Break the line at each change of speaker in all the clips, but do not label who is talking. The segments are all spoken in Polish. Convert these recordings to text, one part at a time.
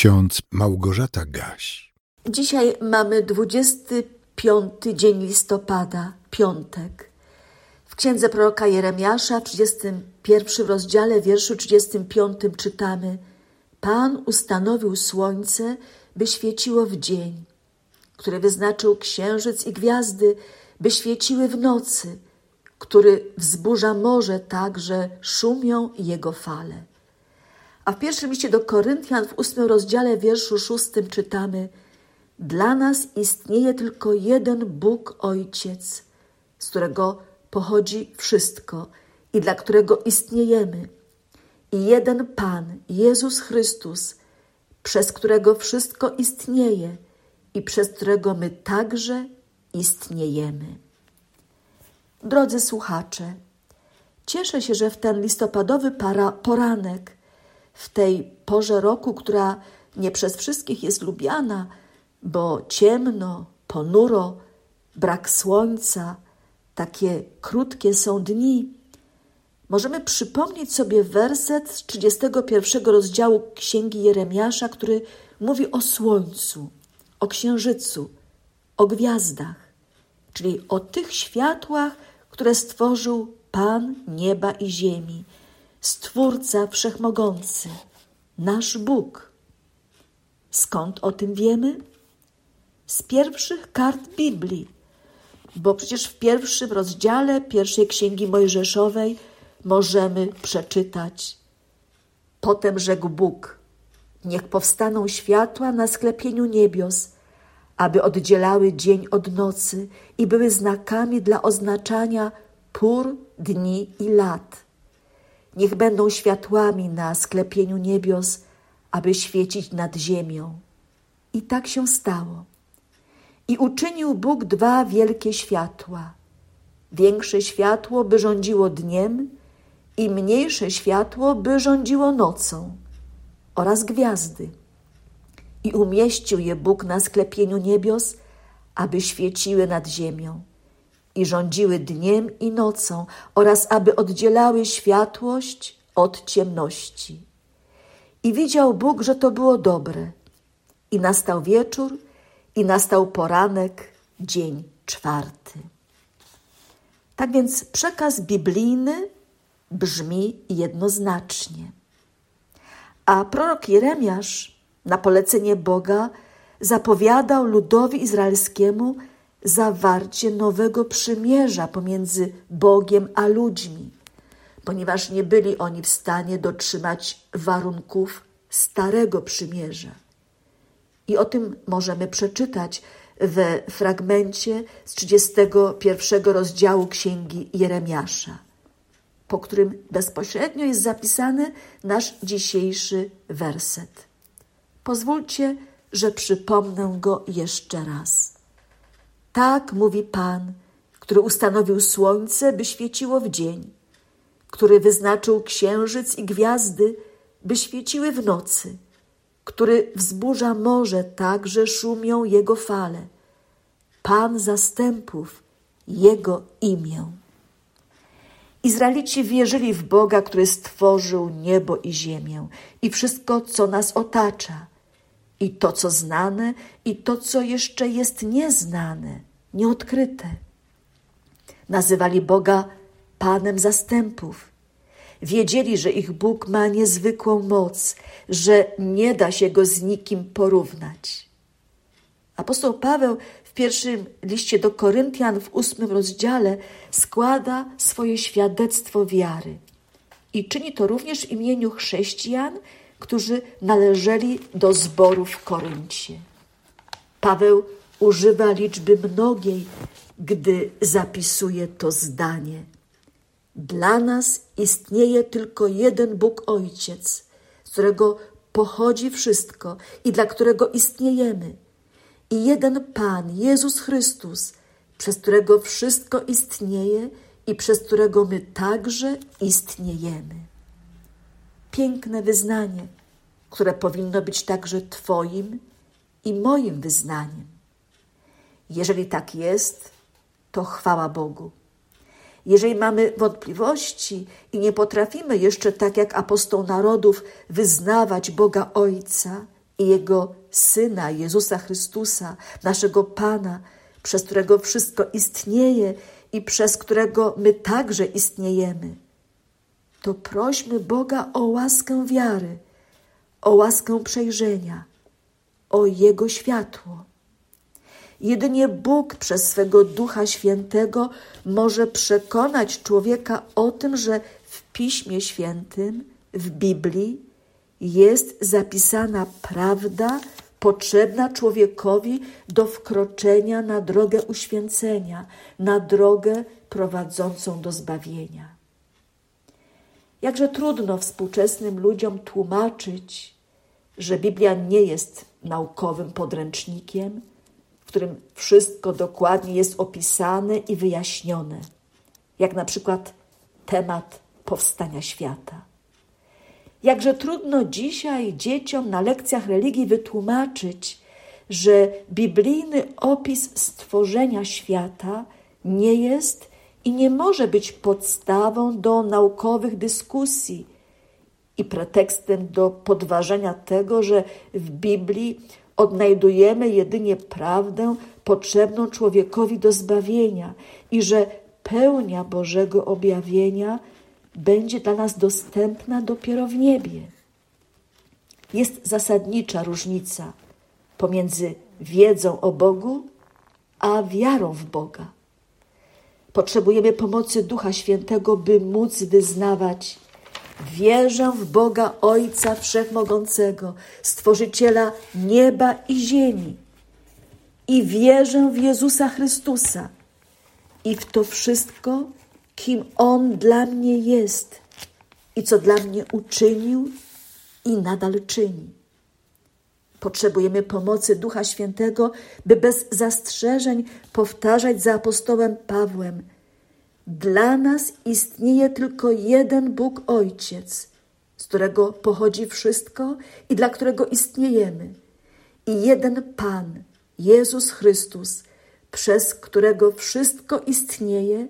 ksiądz Małgorzata Gaś.
Dzisiaj mamy 25 dzień listopada, piątek. W księdze proroka Jeremiasza w 31 rozdziale, wierszu 35 czytamy: Pan ustanowił słońce, by świeciło w dzień, który wyznaczył księżyc i gwiazdy, by świeciły w nocy, który wzburza morze tak, że szumią jego fale. A w pierwszym liście do Koryntian w ósmym rozdziale wierszu szóstym czytamy Dla nas istnieje tylko jeden Bóg Ojciec, z którego pochodzi wszystko i dla którego istniejemy. I jeden Pan, Jezus Chrystus, przez którego wszystko istnieje i przez którego my także istniejemy. Drodzy słuchacze, cieszę się, że w ten listopadowy para, poranek, w tej porze roku, która nie przez wszystkich jest lubiana, bo ciemno, ponuro, brak słońca, takie krótkie są dni, możemy przypomnieć sobie werset z 31 rozdziału Księgi Jeremiasza, który mówi o słońcu, o księżycu, o gwiazdach, czyli o tych światłach, które stworzył Pan nieba i ziemi, Stwórca Wszechmogący, nasz Bóg. Skąd o tym wiemy? Z pierwszych kart Biblii, bo przecież w pierwszym rozdziale pierwszej księgi Mojżeszowej możemy przeczytać. Potem rzekł Bóg: Niech powstaną światła na sklepieniu niebios, aby oddzielały dzień od nocy i były znakami dla oznaczania pór, dni i lat. Niech będą światłami na sklepieniu niebios, aby świecić nad ziemią. I tak się stało. I uczynił Bóg dwa wielkie światła. Większe światło, by rządziło dniem, i mniejsze światło, by rządziło nocą, oraz gwiazdy i umieścił je Bóg na sklepieniu niebios, aby świeciły nad ziemią i rządziły dniem i nocą oraz aby oddzielały światłość od ciemności. I widział Bóg, że to było dobre. I nastał wieczór, i nastał poranek, dzień czwarty. Tak więc przekaz biblijny brzmi jednoznacznie. A prorok Jeremiasz na polecenie Boga zapowiadał ludowi izraelskiemu zawarcie nowego przymierza pomiędzy Bogiem a ludźmi, ponieważ nie byli oni w stanie dotrzymać warunków starego przymierza. I o tym możemy przeczytać we fragmencie z 31 rozdziału Księgi Jeremiasza, po którym bezpośrednio jest zapisany nasz dzisiejszy werset. Pozwólcie, że przypomnę go jeszcze raz. Tak mówi Pan, który ustanowił słońce, by świeciło w dzień, który wyznaczył księżyc i gwiazdy, by świeciły w nocy, który wzburza morze tak, że szumią jego fale. Pan zastępów, jego imię. Izraelici wierzyli w Boga, który stworzył niebo i ziemię i wszystko, co nas otacza i to, co znane, i to, co jeszcze jest nieznane, nieodkryte. Nazywali Boga Panem zastępów. Wiedzieli, że ich Bóg ma niezwykłą moc, że nie da się go z nikim porównać. Apostoł Paweł w pierwszym liście do Koryntian w ósmym rozdziale składa swoje świadectwo wiary i czyni to również w imieniu chrześcijan którzy należeli do zboru w Koryncie. Paweł używa liczby mnogiej, gdy zapisuje to zdanie. Dla nas istnieje tylko jeden Bóg Ojciec, z którego pochodzi wszystko i dla którego istniejemy, i jeden Pan, Jezus Chrystus, przez którego wszystko istnieje i przez którego my także istniejemy piękne wyznanie, które powinno być także Twoim i moim wyznaniem. Jeżeli tak jest, to chwała Bogu. Jeżeli mamy wątpliwości i nie potrafimy jeszcze tak jak apostoł narodów wyznawać Boga Ojca i Jego Syna, Jezusa Chrystusa, naszego Pana, przez którego wszystko istnieje i przez którego my także istniejemy, to prośmy Boga o łaskę wiary, o łaskę przejrzenia, o Jego światło. Jedynie Bóg przez swego Ducha Świętego może przekonać człowieka o tym, że w Piśmie Świętym, w Biblii, jest zapisana prawda potrzebna człowiekowi do wkroczenia na drogę uświęcenia, na drogę prowadzącą do zbawienia. Jakże trudno współczesnym ludziom tłumaczyć, że Biblia nie jest naukowym podręcznikiem, w którym wszystko dokładnie jest opisane i wyjaśnione, jak na przykład temat powstania świata. Jakże trudno dzisiaj dzieciom na lekcjach religii wytłumaczyć, że biblijny opis stworzenia świata nie jest i nie może być podstawą do naukowych dyskusji i pretekstem do podważenia tego, że w Biblii odnajdujemy jedynie prawdę potrzebną człowiekowi do zbawienia i że pełnia Bożego objawienia będzie dla nas dostępna dopiero w niebie. Jest zasadnicza różnica pomiędzy wiedzą o Bogu a wiarą w Boga. Potrzebujemy pomocy Ducha Świętego, by móc wyznawać: Wierzę w Boga Ojca Wszechmogącego, Stworzyciela nieba i ziemi, i wierzę w Jezusa Chrystusa. I w to wszystko kim On dla mnie jest i co dla mnie uczynił i nadal czyni. Potrzebujemy pomocy Ducha Świętego, by bez zastrzeżeń powtarzać za apostołem Pawłem: Dla nas istnieje tylko jeden Bóg Ojciec, z którego pochodzi wszystko i dla którego istniejemy, i jeden Pan, Jezus Chrystus, przez którego wszystko istnieje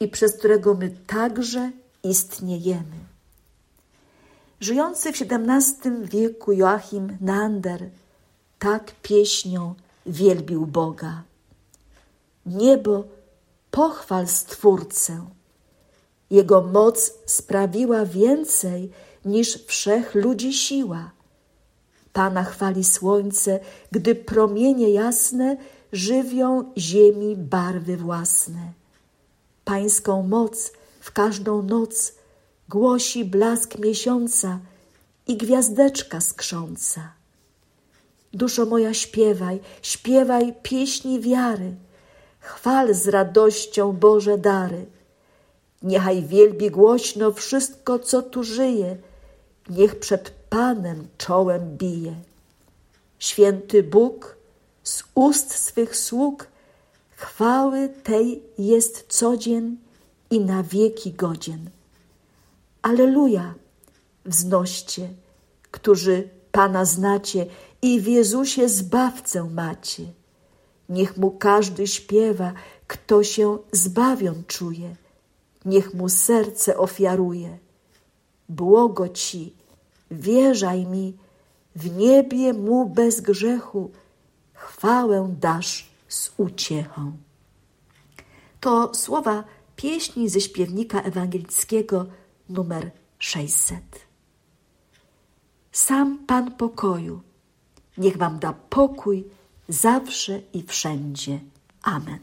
i przez którego my także istniejemy. Żyjący w XVII wieku Joachim Nander tak pieśnią wielbił Boga. Niebo pochwal Stwórcę. Jego moc sprawiła więcej niż wszech ludzi siła. Pana chwali słońce, gdy promienie jasne żywią ziemi barwy własne pańską moc w każdą noc głosi blask miesiąca i gwiazdeczka skrząca. Duszo moja śpiewaj, śpiewaj pieśni wiary, chwal z radością Boże dary. Niechaj wielbi głośno wszystko, co tu żyje, niech przed Panem czołem bije. Święty Bóg z ust swych sług Chwały tej jest codzień i na wieki godzien. Aleluja! Wznoście, którzy Pana znacie i w Jezusie Zbawcę macie. Niech Mu każdy śpiewa, kto się zbawion czuje. Niech Mu serce ofiaruje. Błogo Ci, wierzaj mi, w niebie Mu bez grzechu chwałę dasz z uciechą. To słowa pieśni ze śpiewnika ewangelickiego numer 600. Sam Pan pokoju, niech Wam da pokój zawsze i wszędzie. Amen.